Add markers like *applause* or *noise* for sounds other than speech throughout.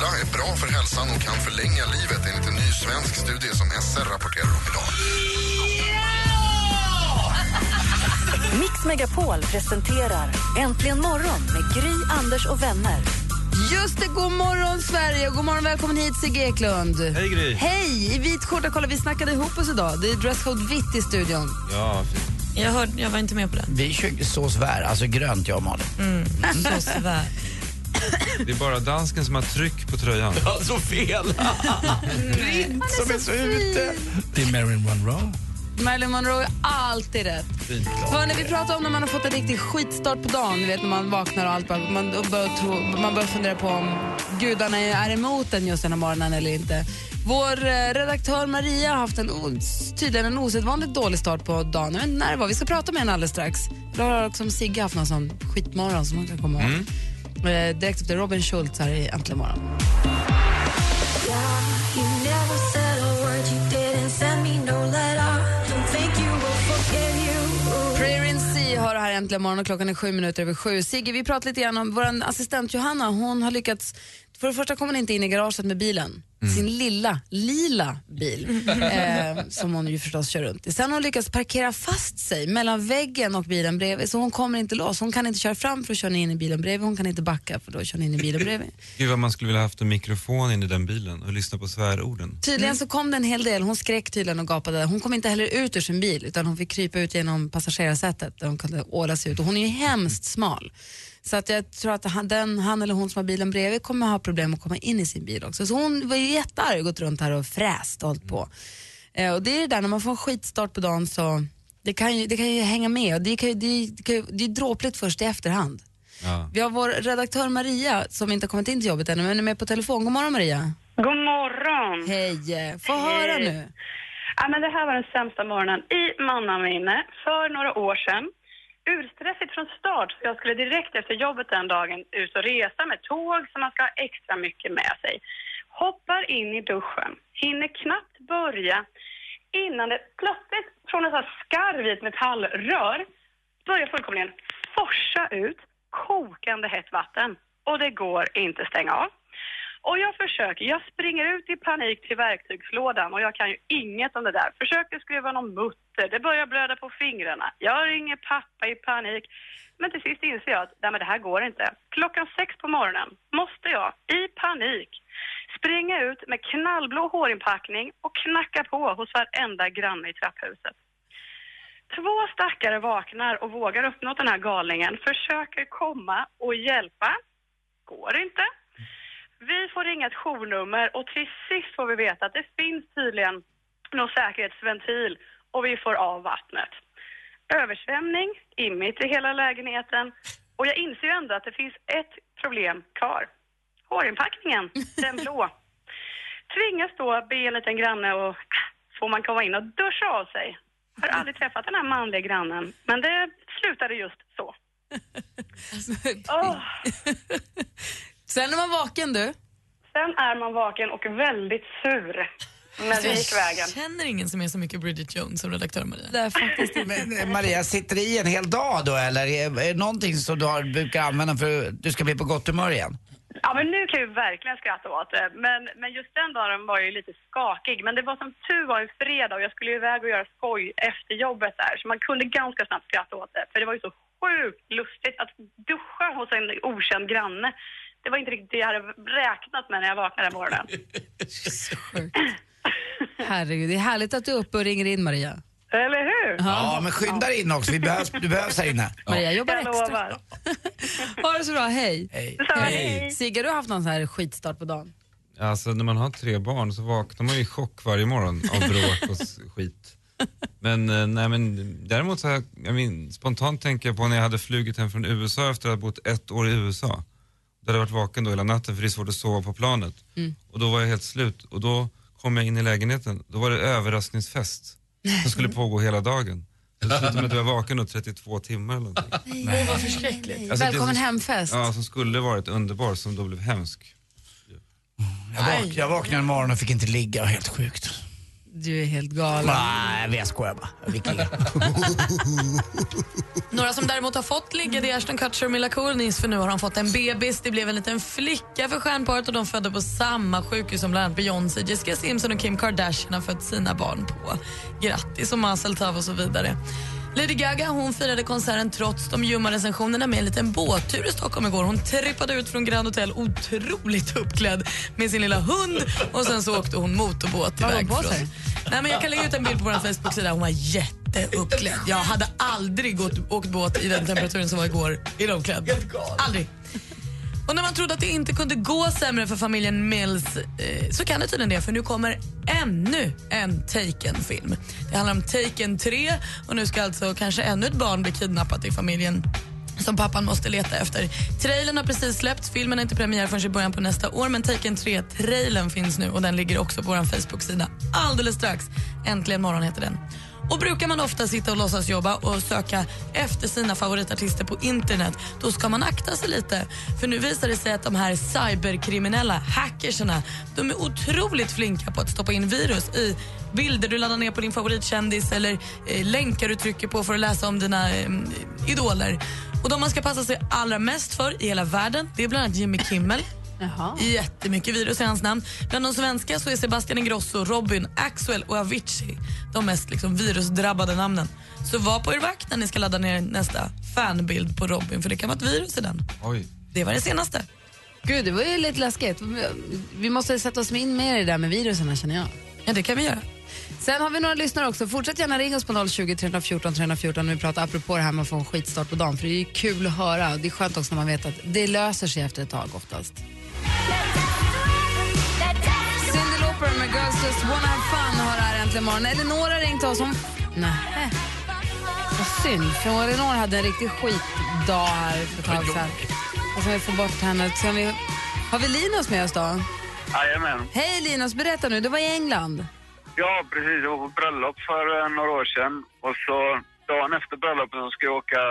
sola är bra för hälsan och kan förlänga livet enligt en ny svensk studie som SR rapporterar om idag. *laughs* Mix Megapol presenterar Äntligen morgon med Gry, Anders och vänner. Just det, god morgon Sverige och god morgon välkommen hit Sigge Eklund. Hej Gry. Hej! I vit skjorta, kolla vi snackade ihop oss idag. Det är dresscode vitt i studion. Ja, fint. Jag, hörde, jag var inte med på den. Vi kör såsvär, alltså grönt jag och Malin. Så svär. Det är bara dansken som har tryck på tröjan. Ja, så fel! Blind som är så ute. Det är Marilyn Monroe. Marilyn Monroe är alltid rätt. Hörni, vi pratar om när man har fått en riktig skitstart på dagen. Ni vet när man vaknar och allt. bara- Man börjar, tro, man börjar fundera på om gudarna är emot en just den här morgonen eller inte. Vår eh, redaktör Maria har haft en, tydligen en osedvanligt dålig start på dagen. Jag vet inte när det var. Vi ska prata med henne alldeles strax. Då har också Sigge haft någon sån skitmorgon som man kan komma ihåg. Eh, direkt efter Robin Schultz här i Äntligen morgon. Prayer det här äntligen morgon och klockan är sju minuter över sju. Sigge, vi pratade lite grann om vår assistent Johanna. Hon har lyckats, för det första kom hon inte in i garaget med bilen. Sin lilla, lila bil *laughs* eh, som hon ju förstås kör runt i. Sen har hon lyckats parkera fast sig mellan väggen och bilen bredvid så hon kommer inte loss. Hon kan inte köra fram för att köra in i bilen bredvid. Hon kan inte backa för då kör in i bilen bredvid. *laughs* Gud vad man skulle vilja haft en mikrofon in i den bilen och lyssna på svärorden. Tydligen så kom det en hel del. Hon skrek tydligen och gapade. Hon kom inte heller ut ur sin bil utan hon fick krypa ut genom passagerarsätet där hon kunde åla sig ut. Och hon är ju hemskt smal. Så att jag tror att han, den, han eller hon som har bilen bredvid kommer ha problem att komma in i sin bil också. Så hon var ju jättearg och gått runt här och fräst och hållit på. Eh, och det är det där när man får en skitstart på dagen så det kan ju, det kan ju hänga med och det, kan ju, det, det, kan ju, det är dråpligt först i efterhand. Ja. Vi har vår redaktör Maria som inte har kommit in till jobbet ännu men är med på telefon. God morgon Maria. God morgon! Hej, få höra Hej. nu. Ja, men det här var den sämsta morgonen i mannaminne för några år sedan. Urstressigt från start, jag skulle direkt efter jobbet den dagen ut och resa med tåg så man ska ha extra mycket med sig. Hoppar in i duschen, hinner knappt börja innan det plötsligt från ett skarv i ett metallrör börjar fullkomligen forsa ut kokande hett vatten. Och det går inte stänga av. Och jag försöker, jag springer ut i panik till verktygslådan och jag kan ju inget om det där. Försöker skruva någon mutter, det börjar blöda på fingrarna. Jag ringer pappa i panik. Men till sist inser jag att nej, men det här går inte. Klockan sex på morgonen måste jag, i panik, springa ut med knallblå hårinpackning och knacka på hos varenda granne i trapphuset. Två stackare vaknar och vågar öppna åt den här galningen, försöker komma och hjälpa. Går inte. Vi får ringa ett journummer och till sist får vi veta att det finns tydligen någon säkerhetsventil och vi får av vattnet. Översvämning immit i hela lägenheten och jag inser ju ändå att det finns ett problem kvar. Hårinpackningen, den blå. Tvingas då be en liten granne och ah, får man komma in och duscha av sig. Har aldrig träffat den här manliga grannen, men det slutade just så. *laughs* Åh. *laughs* Sen är man vaken du. Sen är man vaken och väldigt sur. Men det gick vägen. Jag känner ingen som är så mycket Bridget Jones som redaktör Maria. Det är faktiskt inte. Men eh, Maria, sitter det i en hel dag då eller är det någonting som du har, brukar använda för att du ska bli på gott humör igen? Ja, men nu kan jag ju verkligen skratta åt det. Men, men just den dagen var ju lite skakig. Men det var som tur var en fredag och jag skulle iväg och göra skoj efter jobbet där. Så man kunde ganska snabbt skratta åt det. För det var ju så sjukt lustigt att duscha hos en okänd granne. Det var inte riktigt det jag hade räknat med när jag vaknade den morgonen. *laughs* Herregud, det är härligt att du är uppe och ringer in Maria. Eller hur? Ja, men skynda dig in också. Vi behövs, du behövs här inne. *laughs* Maria jobbar Jag extra. lovar. *laughs* Ha det så bra, hej. Hej. Detsamma, hej. Sigge, du har haft någon sån här skitstart på dagen? Alltså när man har tre barn så vaknar man ju i chock varje morgon av bråk och s- skit. Men, eh, nej, men däremot så här, jag min, spontant tänker jag på när jag hade flugit hem från USA efter att ha bott ett år i USA. Hade varit vaken då hela natten för det är svårt att sova på planet. Och då var jag helt slut och då kom jag in i lägenheten, då var det överraskningsfest som skulle pågå hela dagen. Det slutade med att jag var vaken då 32 timmar eller någonting. Nej, vad förskräckligt. Alltså, det Välkommen som- hemfest. Ja, som skulle varit underbar, som då blev hemsk. Jag, vak- jag vaknade en morgon och fick inte ligga, helt sjukt. Du är helt galen. Nej, jag skojar bara. *laughs* Några som däremot har fått ligga det är Ashton Kutcher och Mila Kunis för nu har de fått en bebis. Det blev en liten flicka för stjärnparet och de födde på samma sjukhus som bland annat Beyoncé, Jessica Simpson och Kim Kardashian har fött sina barn på. Grattis och Mazel tov och så vidare. Lady Gaga hon firade konserten trots de ljumma recensionerna med en liten båttur i Stockholm igår. Hon trippade ut från Grand Hotel otroligt uppklädd med sin lilla hund och sen så åkte hon motorbåt iväg. från-? Nej, men jag kan lägga ut en bild på vår Facebook-sida. Hon var jätteuppklädd. Jag hade aldrig gått, åkt båt i den temperaturen som var igår i de kläderna. Aldrig. Och när man trodde att det inte kunde gå sämre för familjen Mills eh, så kan det tydligen det för nu kommer ännu en Taken-film. Det handlar om Taken 3 och nu ska alltså kanske ännu ett barn bli kidnappat i familjen som pappan måste leta efter. Trailern har precis släppts, filmen är inte premiär förrän i början på nästa år men Taken 3-trailern finns nu och den ligger också på vår Facebook-sida alldeles strax. Äntligen morgon heter den. Och brukar man ofta sitta och låtsas jobba och söka efter sina favoritartister på internet, då ska man akta sig lite. För nu visar det sig att de här cyberkriminella hackerserna, de är otroligt flinka på att stoppa in virus i bilder du laddar ner på din favoritkändis eller eh, länkar du trycker på för att läsa om dina eh, idoler. Och de man ska passa sig allra mest för i hela världen, det är bland annat Jimmy Kimmel. Jaha. Jättemycket virus i hans namn. Bland de svenska så är Sebastian Ingrosso, Robin, Axwell och Avicii de mest liksom, virusdrabbade namnen. Så var på er vakt när ni ska ladda ner nästa fanbild på Robin för det kan vara ett virus i den. Oj. Det var det senaste. Gud, det var ju lite läskigt. Vi måste sätta oss in mer i det där med virusen känner jag. Ja, det kan vi göra. Sen har vi några lyssnare också. Fortsätt gärna ringa oss på 020 314 314 när vi pratar apropå det här med att få en skitstart på dagen. För det är ju kul att höra. Det är skönt också när man vet att det löser sig efter ett tag oftast. Just Wanna Have Fun har här äntligen morgon. Elinor har ringt oss. Hon... Nej. Vad synd, för Elinor hade en riktig skitdag här för ett tag sedan. Och så vi får bort henne. Ska vi... Har vi Linus med oss då? Jajamän. Hej Linus, berätta nu. Du var i England. Ja, precis. Jag var på bröllop för eh, några år sedan. Och så dagen efter bröllopet så ska jag åka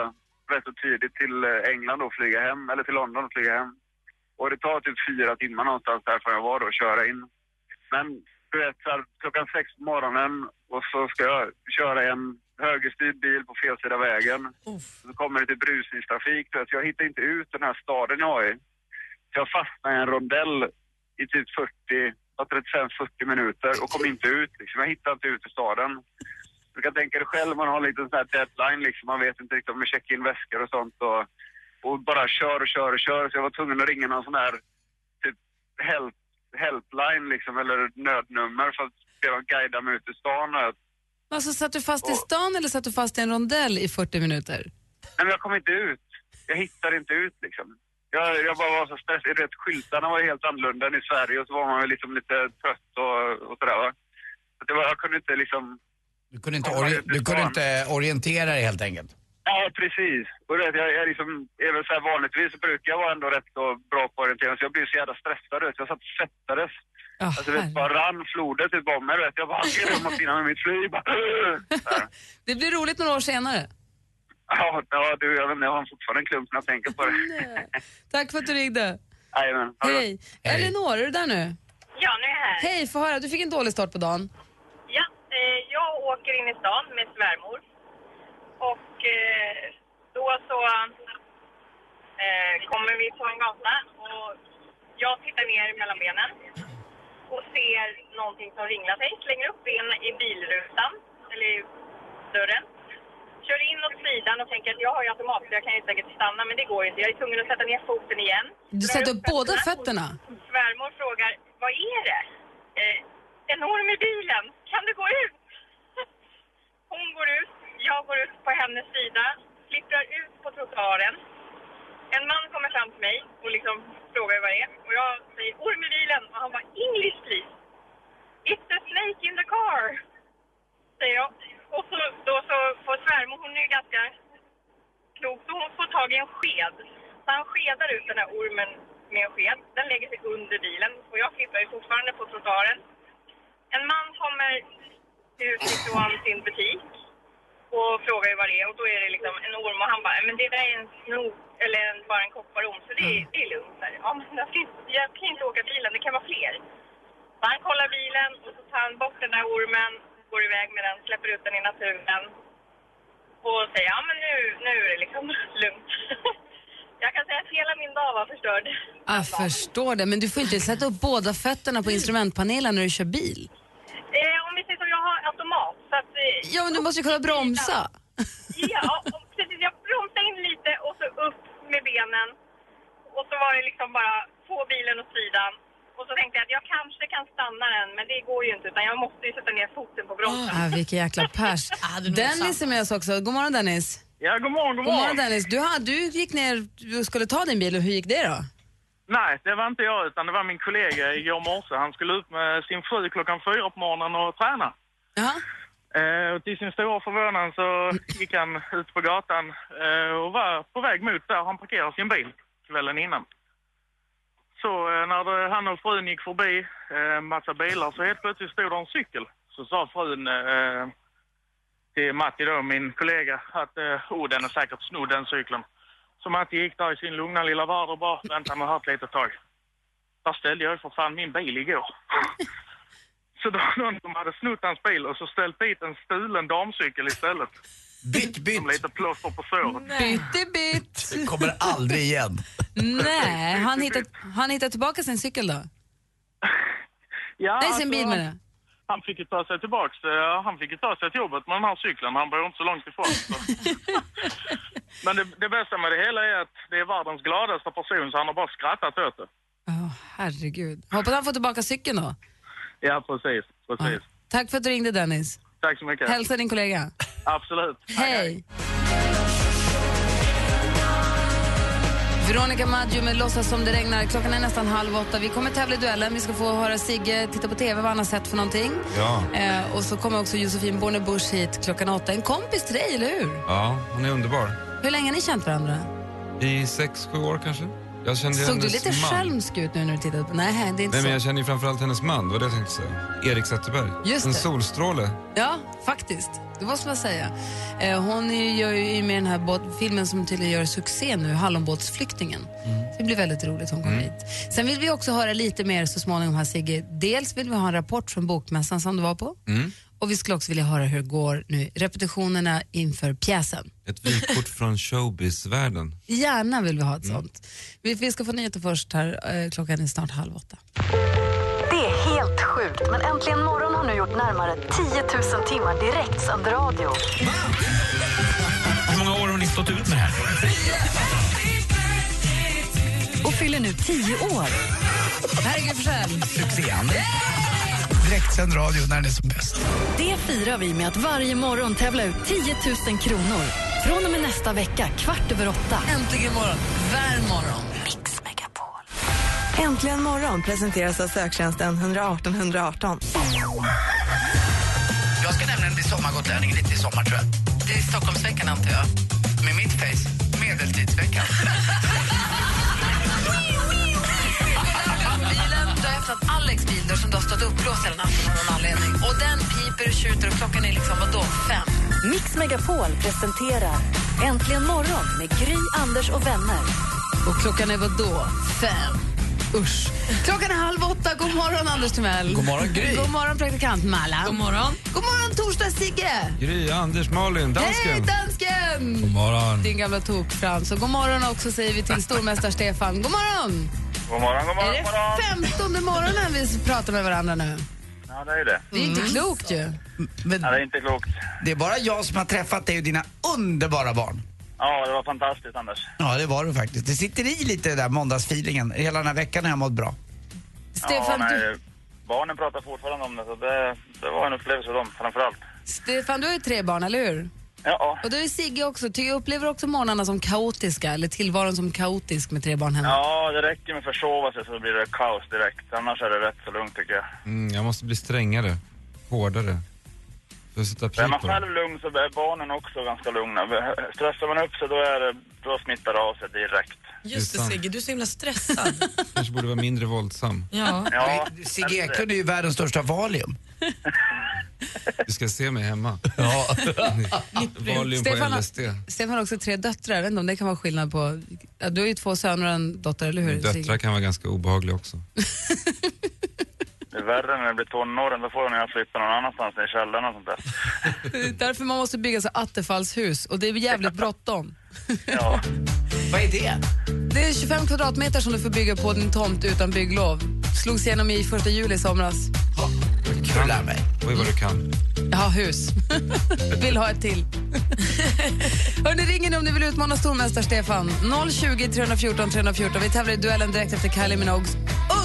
rätt så tidigt till eh, England och flyga hem, eller till London och flyga hem. Och det tar typ fyra timmar någonstans därifrån jag var då att köra in. Men du här, klockan sex på morgonen och så ska jag köra en högerstyrd bil på fel sida vägen. Så kommer det till brusningstrafik. Så jag hittar inte ut den här staden jag är i. Så jag fastnade i en rondell i typ 40, ja, 35-40 minuter och kom inte ut. Liksom. Jag hittade inte ut i staden. Du kan tänka dig själv, man har en liten sån här deadline liksom. Man vet inte riktigt om man checkar in väskor och sånt. Och, och bara kör och kör och kör. Så jag var tvungen att ringa någon sån här typ help, helpline liksom, eller nödnummer för att be dem guida mig ut i stan. Och, Alltså, satt du fast i stan eller satt du fast i en rondell i 40 minuter? Nej, men jag kom inte ut. Jag hittade inte ut liksom. Jag, jag bara var så stressad. Skyltarna var helt annorlunda än i Sverige och så var man väl liksom lite trött och, och sådär va. Så det var, jag kunde inte liksom... Du kunde inte, ori- du kunde inte orientera dig helt enkelt. Nej, precis. Och du vet, jag, jag liksom, väl så här vanligtvis brukar jag vara ändå rätt så bra på orientering så jag blir så jävla stressad. Vet. Jag satt och svettades. alltså, du vet, bara rann flodet typ om mig. Vet. Jag bara, jag måste hinna med mitt flyg. Bara. *laughs* Det blir roligt några år senare. ja, ja, du, jag, jag har fortfarande en klump när jag tänker på det. Tack för att du ringde. Jajamän. det Hej. Elinor, är du där nu? Ja, nu är jag här. Hej, få höra. Du fick en dålig start på dagen. Ja, eh, jag åker in i stan med svärmor. Och eh, då så eh, kommer vi på en gata och jag tittar ner mellan benen och ser någonting som ringlar sig. Slänger upp ben i bilrutan, eller i dörren. Kör in åt sidan och tänker att jag har ju automat så jag kan ju säkert stanna men det går inte. Jag är tvungen att sätta ner foten igen. Du sätter upp båda fötterna. Svärmor frågar, vad är det? Eh, enorm i bilen, kan du gå ut? *laughs* Hon går ut, jag går ut på hennes sida, flipprar ut på trottoaren. En man kommer fram till mig och liksom frågar vad det är. Och jag säger orm i bilen och han bara English please. It's a snake in the car. Säger jag. Och så, då så får svärmor, hon är ju ganska klok, så hon får tag i en sked. Så han skedar ut den här ormen med en sked. Den lägger sig under bilen och jag flipprar ju fortfarande på trottoaren. En man kommer ut ifrån sin butik och frågar vad det är och då är det liksom en orm och han bara, men det där är en snok eller en, bara en kopparorm så det är, det är lugnt. Så här. Ja, men jag, ska jag kan inte åka bilen, det kan vara fler. Så han kollar bilen och så tar han bort den där ormen, går iväg med den, släpper ut den i naturen och säger ja men nu, nu är det liksom *laughs* lugnt. *laughs* Jag kan säga att hela min dag var förstörd. Jag förstår det, men du får inte sätta upp båda fötterna på instrumentpanelen när du kör bil. Eh, om vi säger så, jag har automat så att... Eh, Ja, men du måste ju kunna bromsa. Ja, och precis. Jag bromsade in lite och så upp med benen. Och så var det liksom bara få bilen åt sidan. Och så tänkte jag att jag kanske kan stanna den, men det går ju inte utan jag måste ju sätta ner foten på bromsen. Ah, vilken jäkla pers. *laughs* Dennis är med oss också. God morgon Dennis. Ja, god morgon, god God morgon morgon. Dennis. Du, har, du gick ner och skulle ta din bil och hur gick det då? Nej, det var inte jag utan det var min kollega igår morse. Han skulle ut med sin fru klockan fyra på morgonen och träna. Eh, och till sin stora förvånan så gick han ut på gatan eh, och var på väg mot där han parkerade sin bil kvällen innan. Så eh, när det, han och frun gick förbi eh, massa bilar så helt plötsligt stod det en cykel. Så sa frun eh, till Matti då, min kollega, att eh, oh, den är säkert snodd den cykeln. Så Matti gick där i sin lugna lilla värld och bara väntade med hört ett litet tag. Där ställde jag ju för fan min bil igår. *laughs* Så då var det någon som hade snott hans bil och så ställt dit en stulen damcykel istället. Bytt, bytt. Som lite plåster på såret. Bytte bytt. Det kommer aldrig igen. Nej, han hittade, han hittade tillbaka sin cykel då? Ja, Nej, sin alltså, bil han- med det. Han fick ju ta sig tillbaks, eh, han fick ju ta sig till jobbet med den här cykeln. Han bor inte så långt ifrån. Så. *laughs* Men det, det bästa med det hela är att det är världens gladaste person så han har bara skrattat åt det. Åh, herregud. Hoppas han får tillbaka cykeln då. Ja, precis. precis. Tack för att du ringde Dennis. Tack så mycket. Hälsa din kollega. Absolut. Hej! Veronica Maggio med Låtsas som det regnar. Klockan är nästan halv åtta. Vi kommer tävla i duellen. Vi ska få höra Sigge titta på TV vad han har sett för någonting. Ja. Eh, och så kommer också Josefin Bornebusch hit klockan åtta. En kompis till dig, eller hur? Ja, hon är underbar. Hur länge har ni känt varandra? I sex, sju år kanske. Jag kände Såg du lite man. skälmsk ut nu när du tittade på... Nej, det är inte Nej, men så. jag känner ju framförallt hennes man, det var det jag tänkte säga. Erik Zetterberg. Just en det. solstråle. Ja, faktiskt. Det måste man säga. Eh, hon är- gör ju med den här båt, filmen som tydligen gör succé nu, Hallonbåtsflyktingen. Det blir väldigt roligt hon kommer hit. Sen vill vi också höra lite mer så småningom här Sigge. Dels vill vi ha en rapport från bokmässan som du var på. Mm. Och vi skulle också vilja höra hur det går nu, repetitionerna inför pjäsen. Ett vykort från showbiz-världen. Gärna vill vi ha ett sånt. Vi, vi ska få nyheter först här, eh, klockan är snart halv åtta. Det är helt sjukt, men Äntligen morgon har nu gjort närmare 10 000 timmar direktsänd radio. Hur många år har ni stått ut med det här? Och fyller nu 10 år. Här är Gry. Succéande. Direktsänd radio när den är som bäst. Det firar vi med att varje morgon tävla ut 10 000 kronor. Från och med nästa vecka, kvart över åtta. Äntligen morgon, varm morgon. Mix Megapol. Äntligen morgon presenteras av söktjänsten 118 118. Jag ska nämligen bli sommargotlänning lite i sommar tror jag. Det är Stockholmsveckan antar jag. Med mitt face, medeltidsveckan. *laughs* öppnat Alex bildörr som du har stått uppblåst hela natten av någon anledning. Och den piper och tjuter och klockan är liksom vadå, fem? Mix Megapol presenterar Äntligen morgon med Gry, Anders och vänner. Och klockan är vadå, fem? Usch. Klockan är halv åtta. God morgon, Anders Timell. God morgon, Gry. God morgon, praktikant Malin. God morgon. God morgon, torsdag Sigge. Gry, Anders, Malin, dansken. Hej, dansken! God morgon. Din gamla tok-Frans. Och god morgon också säger vi till stormästare Stefan. God morgon! God morgon, god morgon, Är god morgon. det femtonde morgonen vi pratar med varandra nu? Ja, det är det. Det är inte klokt ju. Men Ja, det är inte klokt. det är bara jag som har träffat dig och dina underbara barn. Ja, det var fantastiskt, Anders. Ja, det var du faktiskt. Det sitter i lite där måndagsfeelingen. Hela den här veckan har jag mått bra. Stefan, ja, nej, du, Barnen pratar fortfarande om det, så det, det var en upplevelse för dem, framför allt. Stefan, du har ju tre barn, eller hur? Ja, Och du är Sigge också. Ty- upplever också morgnarna som kaotiska eller tillvaron som kaotisk med tre barn hemma? ja, det räcker med att försova sig så blir det kaos direkt. Annars är det rätt så lugnt tycker jag. Mm, jag måste bli strängare, hårdare. För att sätta Är man på det. själv lugn så är barnen också ganska lugna. Stressar man upp sig då, är det, då smittar det av sig direkt. Just Det. Sigge, du är så himla stressad. *laughs* Kanske borde vara mindre våldsam. ja. Ja, Sigge Eklund är ju världens största valium. *laughs* Du ska se mig hemma. Ja. Valium på Stefan, LSD. Stefan har också tre döttrar, jag vet inte om det kan vara skillnad på... Ja, du har ju två söner och en dotter, eller hur? Döttrar kan vara ganska obehagliga också. Det är värre när det blir tonåren. Då får jag flytta någon annanstans, ner i källaren och sånt där. Det *laughs* är därför man måste bygga så attefallshus och det är jävligt bråttom. Ja. *laughs* Vad är det? Det är 25 kvadratmeter som du får bygga på din tomt utan bygglov. Slogs igenom i första juli i somras. Kul lär mig. Oj vad du kan. Jag har hus. *laughs* vill ha ett till. *laughs* Hörrni, ringer ni om ni vill utmana stormästare Stefan. 020 314 314. Vi tävlar i duellen direkt efter Kylie Minogues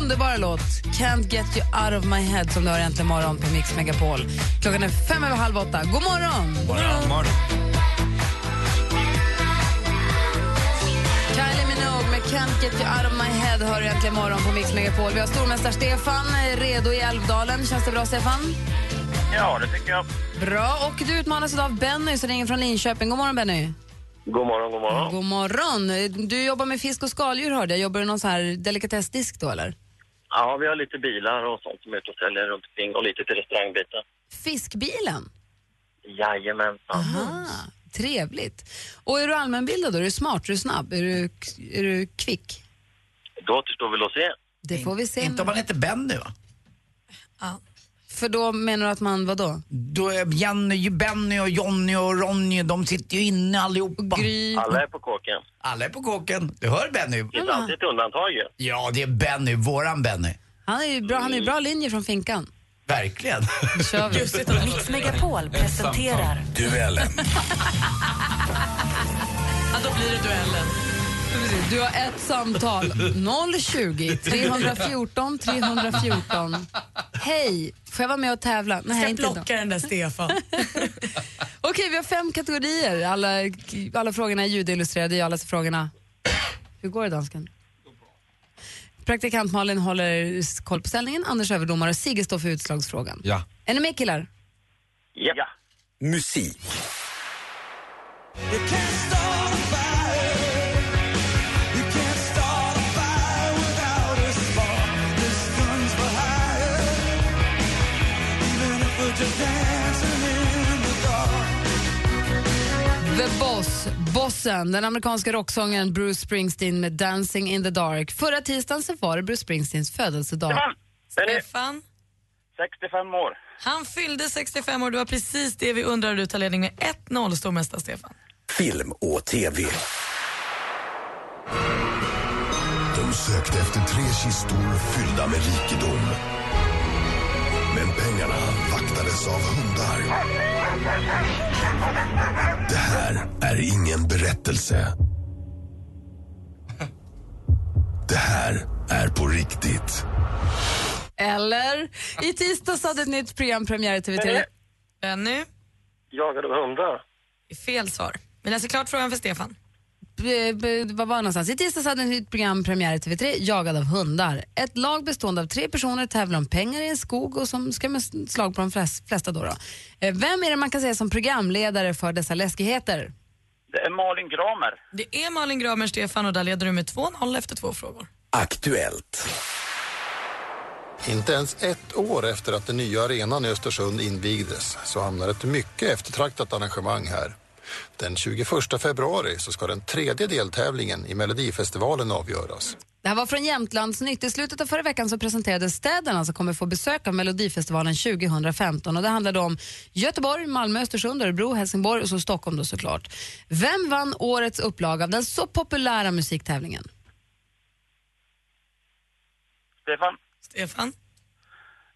underbara låt Can't get you out of my head som du hör äntligen morgon på Mix Megapol. Klockan är fem över halv åtta. God morgon! God morgon. Kylie Minogue med Can't get you out of my head hör äntligen morgon på Mix Megapol. Vi har stormästare Stefan eh, redo i Älvdalen. Känns det bra, Stefan? Ja, det tycker jag. Bra. Och du utmanas idag av Benny som ringer från Linköping. God morgon, Benny. God morgon, god morgon. God morgon. Du jobbar med fisk och skaldjur hörde jag. Jobbar du någon så här delikatessdisk då eller? Ja, vi har lite bilar och sånt som är ute och säljer runt omkring och lite till restaurangbiten. Fiskbilen? Jajamensan. Aha, trevligt. Och är du allmänbildad då? Är du smart? Är du snabb? Är du, är du kvick? Då återstår väl att se. Det får vi se. Inte om man heter Benny va? För då menar du att man, vad då? Då är Jenny, Benny och Jonny och Ronny, de sitter ju inne allihopa. Gry. Alla är på kåken. Alla är på kåken. Du hör Benny? Det finns alltid ett undantag ju. Ja, det är Benny, våran Benny. Han är ju bra, han är ju bra linje från finkan. Verkligen. kör vi. Just det. Mix Megapol presenterar Duellen. Ja, då blir det duellen. Du har ett samtal. 020 314 314. Hej, får jag vara med och tävla? Jag ska plocka den där Stefan. *laughs* Okej, vi har fem kategorier. Alla, alla frågorna är ljudillustrerade. Jag läser frågorna. Hur går det, dansken? Praktikant Malin håller koll på ställningen. Anders överdomare och Sigge står för utslagsfrågan. Ja. Är ni med killar? Ja. Musik. The Boss, Bossen, den amerikanska rocksångaren Bruce Springsteen med Dancing in the Dark. Förra tisdagen så var det Bruce Springsteens födelsedag. Stefan! Stefan, 65 år. han fyllde 65 år. Det var precis det vi undrade. Du tar ledning med 1-0, stormästare Stefan. Film och TV. De sökte efter tre kistor fyllda med rikedom. Men pengarna vaktades av hundar. Det här är ingen berättelse. Det här är på riktigt. Eller? I tisdags hade ett nytt program premiär i TV3. Benny, Jagad av hundar. fel svar. Vi läser klart frågan för Stefan. B- Vad var det någonstans? I tisdags hade ett nytt program premiär i TV3, Jagad av hundar. Ett lag bestående av tre personer tävlar om pengar i en skog och som ska med slag på de flest- flesta. Då då. Eh, Vem är det man kan säga som programledare för dessa läskigheter? Det är Malin Gramer. Det är Malin Gramer, Stefan, och där leder du med 2-0 efter två frågor. Aktuellt. Inte ens ett år efter att den nya arenan i Östersund invigdes så hamnar ett mycket eftertraktat arrangemang här. Den 21 februari så ska den tredje deltävlingen i Melodifestivalen avgöras. Det här var från Jämtlandsnytt. I slutet av förra veckan så presenterades städerna som kommer få besök av Melodifestivalen 2015. Och det handlade om Göteborg, Malmö, Östersund, Örebro, Helsingborg och så Stockholm då såklart. Vem vann årets upplaga av den så populära musiktävlingen? Stefan? Stefan?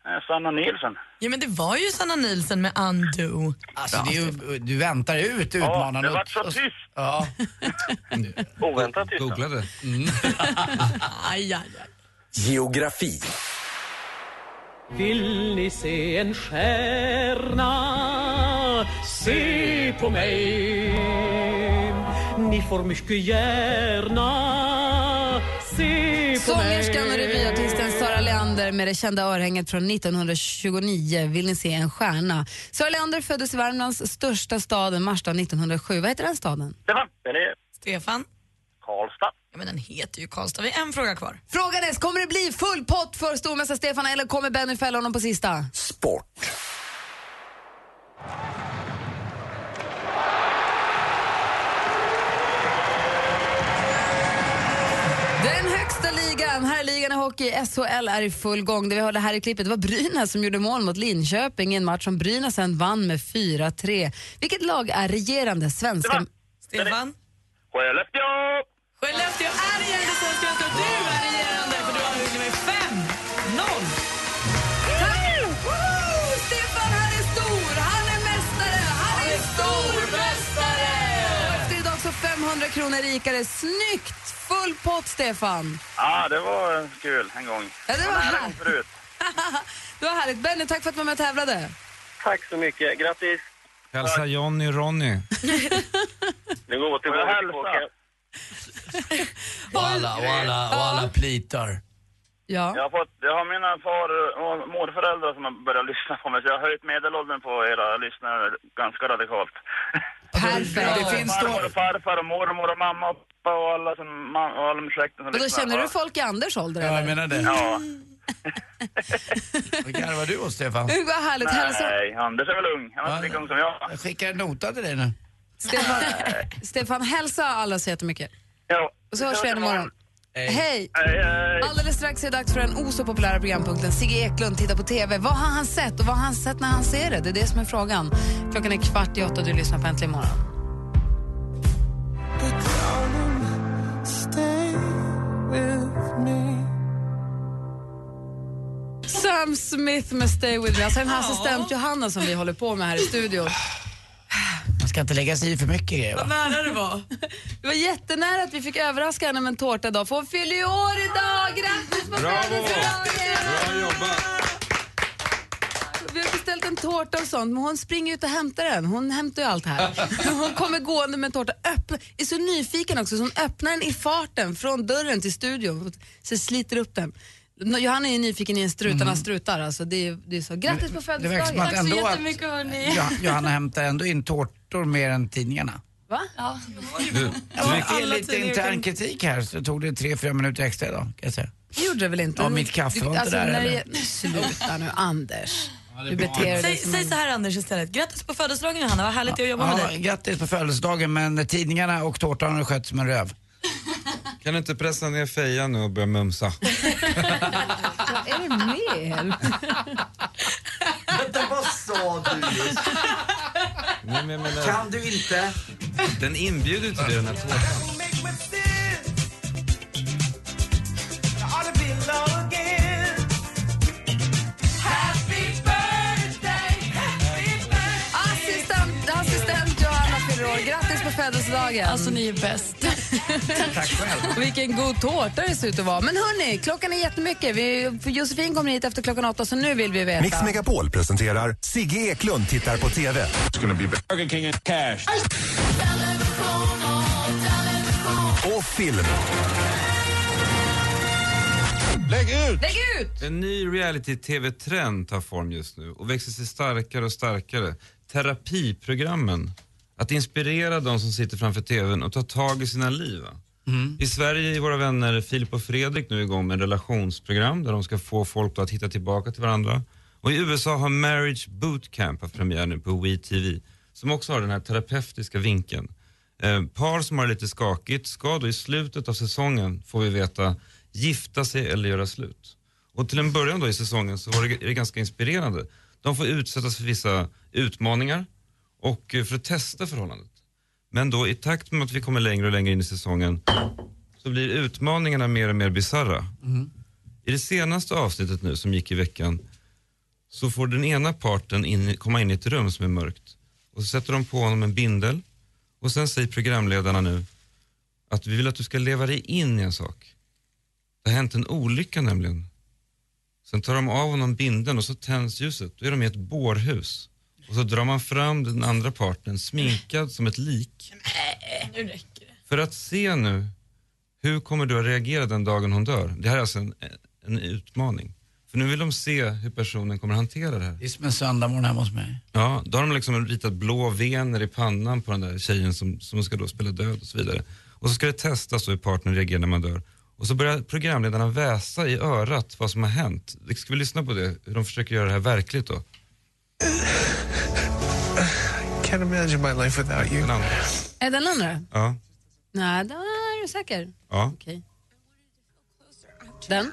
Eh, Sanna Nilsson. Ja, men det var ju Sanna Nilsson med Undo. Alltså, det är ju, du väntar ut utmanaren. det och- vart så tyst. Ja. *laughs* Oväntat tyst. Googlade. *laughs* Aj, aj, aj. Geografi. Vill ni se en stjärna? Se på mig Ni får mycket gärna se på mig Sångerskan och revyartisten Med det kända örhänget från 1929, Vill ni se en stjärna? Sara Leander föddes i Värmlands största stad, Marstad, 1907. Vad heter den staden? Stefan? Benny? Stefan? Karlstad. Ja, men den heter ju Karlstad. Vi har en fråga kvar. Frågan är, kommer det bli full pott för stormästare Stefan eller kommer Benny fälla honom på sista? Sport. Ishockey, SHL är i full gång. Det vi hörde här i klippet det var Brynäs som gjorde mål mot Linköping i en match som Brynäs sen vann med 4-3. Vilket lag är regerande svenska... Stefan? Skellefteå! Skellefteå är regerande svenska och du är regerande för du har vunnit med 5-0. Woho! Stefan, han är stor! Han är mästare! Han är stormästare! Efter idag så 500 kronor rikare. Snyggt! Full pott, Stefan! Ja, det var kul en gång. Ja, det var nära här. gång förut. *laughs* Det var härligt. Benny, tack för att du var med och tävlade. Tack så mycket. Grattis. Hälsa Johnny och Ronny. Det går till våra hälsa. Och *laughs* alla, och alla, och alla plitar. Ja. Jag har, fått, jag har mina far och morföräldrar som har börjat lyssna på mig, så jag har höjt medelåldern på era lyssnare ganska radikalt. Perfekt. Det finns Farmor och farfar och mormor och mamma och pappa och alla som, man, och alla med släkten som då lyssnar. känner du folk i Anders ålder? Ja, jag menar det. Ja. *laughs* Vad garvar du åt, Stefan? *laughs* Vad härligt. Hälsa, Nej, Anders är väl ung. Han är lika ung som jag. Jag skickar en nota till dig nu. Stefan, Stefan, hälsa alla så jättemycket. Ja. Och så hörs vi igen imorgon. Hej! Hej, hej. Alldeles strax är det dags för den o så populära programpunkten Sigge Eklund tittar på TV. Vad har han sett och vad har han sett när han ser det? Det är det som är frågan. Klockan är kvart i åtta och du lyssnar på Äntligen morgon. Sam Smith med Stay With Me. Alltså här assistent Johanna som vi håller på med här i studion. Man ska inte lägga sig i för mycket grejer va? nära det var. Det var jättenära att vi fick överraska henne med en tårta idag. För hon fyller ju år idag! Grattis på Bravo! födelsedagen! Bra jobbat! En tårta och sånt, men hon springer ut och hämtar den. Hon hämtar ju allt här. *laughs* Hon kommer gående med en tårta, öppna, är så nyfiken också så hon öppnar den i farten från dörren till studion. Så sliter upp den. Johanna är ju nyfiken i en strutarnas strutar. Alltså det, är, det är så. Grattis på Det födelsedagen! ändå att jättemycket, hörni. Jo- Johanna hämtar ändå in tårtor mer än tidningarna. Va? Ja. Du, för alla lite intern kritik här så tog det tre, fyra minuter extra idag kan jag säga. Det gjorde det väl inte? Ja, mitt kaffe var inte alltså, där när det- Sluta nu, Anders. Du beter dig Säg, som säg en... så här Anders istället. Grattis på födelsedagen Johanna, vad härligt att jobba med Ja, dig. grattis på födelsedagen men tidningarna och tårtan har skött som en röv. *laughs* kan du inte pressa ner fejan nu och börja mumsa? *laughs* Vad är det med er? Vänta, vad sa du just? Nej, men jag menar, du inte? den inbjuder till det, den här tårtan. Födelsedagen. Alltså ni är bäst. *laughs* Tack själv. Vilken god tårta det ser ut att vara. Men hörni, klockan är jättemycket. Vi, Josefin kommer hit efter klockan åtta, så nu vill vi veta. Mix Megapol presenterar Sigge Eklund tittar på TV. Burger King and cash. Och film. Lägg ut! Lägg ut! En ny reality-tv-trend tar form just nu och växer sig starkare och starkare. Terapiprogrammen. Att inspirera de som sitter framför TVn och ta tag i sina liv. va? I Sverige är våra vänner Filip och Fredrik nu igång med en relationsprogram där de ska få folk att hitta tillbaka till varandra. Och i USA har Marriage Bootcamp haft premiär nu på WeTV som också har den här terapeutiska vinkeln. Eh, par som har det lite skakigt ska då i slutet av säsongen, får vi veta, gifta sig eller göra slut. Och till en början då i säsongen så var det, är det ganska inspirerande. De får utsättas för vissa utmaningar och eh, för att testa förhållandet. Men då i takt med att vi kommer längre och längre in i säsongen så blir utmaningarna mer och mer bizarra. I det senaste avsnittet nu som gick i veckan så får den ena parten in, komma in i ett rum som är mörkt och så sätter de på honom en bindel och sen säger programledarna nu att vi vill att du ska leva dig in i en sak. Det har hänt en olycka nämligen. Sen tar de av honom bindeln och så tänds ljuset. Då är de i ett bårhus. Och så drar man fram den andra parten sminkad som ett lik. Nu räcker det. För att se nu, hur kommer du att reagera den dagen hon dör? Det här är alltså en, en utmaning. För nu vill de se hur personen kommer att hantera det här. Det är som en söndagmorgon hemma hos mig. Ja, då har de liksom ritat blå vener i pannan på den där tjejen som, som ska då spela död och så vidare. Och så ska det testas hur partnern reagerar när man dör. Och så börjar programledarna väsa i örat vad som har hänt. Ska vi lyssna på det? Hur de försöker göra det här verkligt då? I *sighs* can't imagine my life without you. Den andra. Är den andra? Ja. Nej, då är du säker. Ja. Okej. Den?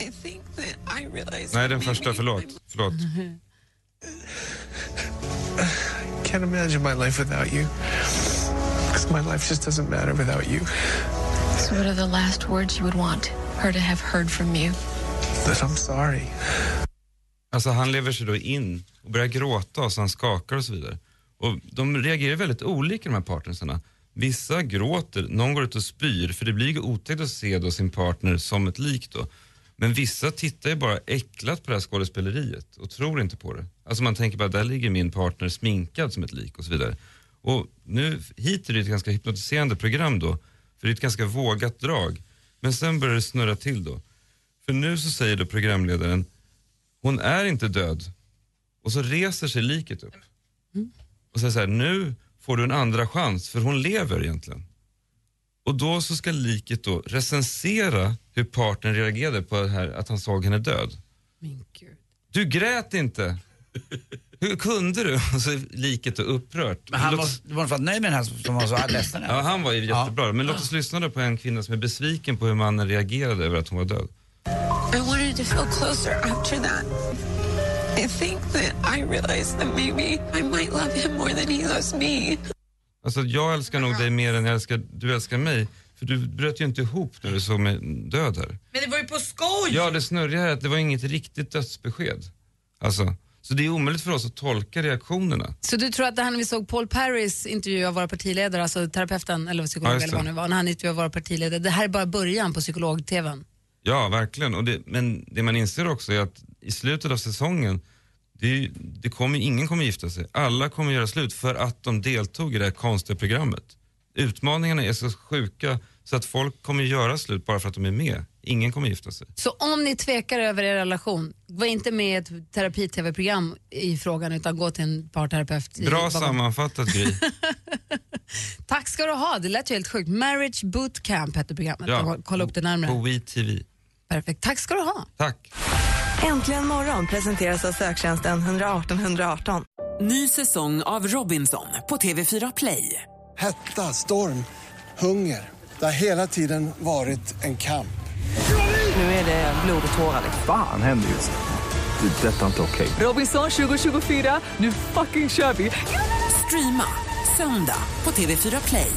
I think that I realized Nej, den första, förlåt. Förlåt. I *sighs* can't imagine my life without you. Because my life just doesn't matter without you. So, what are the last words you would want her to have heard from you? That I'm sorry. Alltså han lever sig då in och börjar gråta och så han skakar och så vidare. Och de reagerar väldigt olika de här partnersarna. Vissa gråter, någon går ut och spyr för det blir ju otäckt att se då sin partner som ett lik då. Men vissa tittar ju bara äcklat på det här skådespeleriet och tror inte på det. Alltså man tänker bara, där ligger min partner sminkad som ett lik och så vidare. Och nu, hit är det ett ganska hypnotiserande program då, för det är ett ganska vågat drag. Men sen börjar det snurra till då. För nu så säger då programledaren, hon är inte död. Och så reser sig liket upp. Och säger så här, nu får du en andra chans, för hon lever egentligen. Och då så ska liket då recensera hur partnern reagerade på det här, att han såg henne död. Du grät inte! Hur kunde du? Och så liket då upprört. Men han Låt- var, var för nöjd med den här som var så ledsen. Ja, han var ju jättebra. Men låt oss lyssna då på en kvinna som är besviken på hur mannen reagerade över att hon var död. To feel closer after that. I think that I realized that maybe I might love him more than he loves me. Alltså jag älskar nog dig mer än jag älskar, du älskar mig. För du bröt ju inte ihop när du såg mig död här. Men det var ju på skoj! Ja, det snurriga är att det var inget riktigt dödsbesked. Alltså, så det är omöjligt för oss att tolka reaktionerna. Så du tror att det här när vi såg Paul Parrys intervju av våra partiledare, alltså terapeuten eller psykolog Ja, eller vad det var, när han intervjuade våra partiledare, det här är bara början på psykolog-tvn. Ja, verkligen. Och det, men det man inser också är att i slutet av säsongen, det, det kommer, ingen kommer gifta sig. Alla kommer göra slut för att de deltog i det här konstiga programmet. Utmaningarna är så sjuka så att folk kommer göra slut bara för att de är med. Ingen kommer gifta sig. Så om ni tvekar över er relation, var inte med i ett terapi-tv-program i frågan utan gå till en parterapeut. Bra bakom- sammanfattat Gry. *laughs* Tack ska du ha, det lät ju helt sjukt. Marriage Bootcamp hette programmet. Ja, Kolla upp det närmare. På WeTV. Perfekt, tack ska du ha. Tack. Äntligen morgon presenteras av söktjänsten 118 118. Ny säsong av Robinson på TV4 Play. Hetta, storm, hunger. Det har hela tiden varit en kamp. Nu är det blod och tårar. Fan händer just det. Det är detta inte okej. Robinson 2024, nu fucking kör vi! Streama söndag på TV4 Play.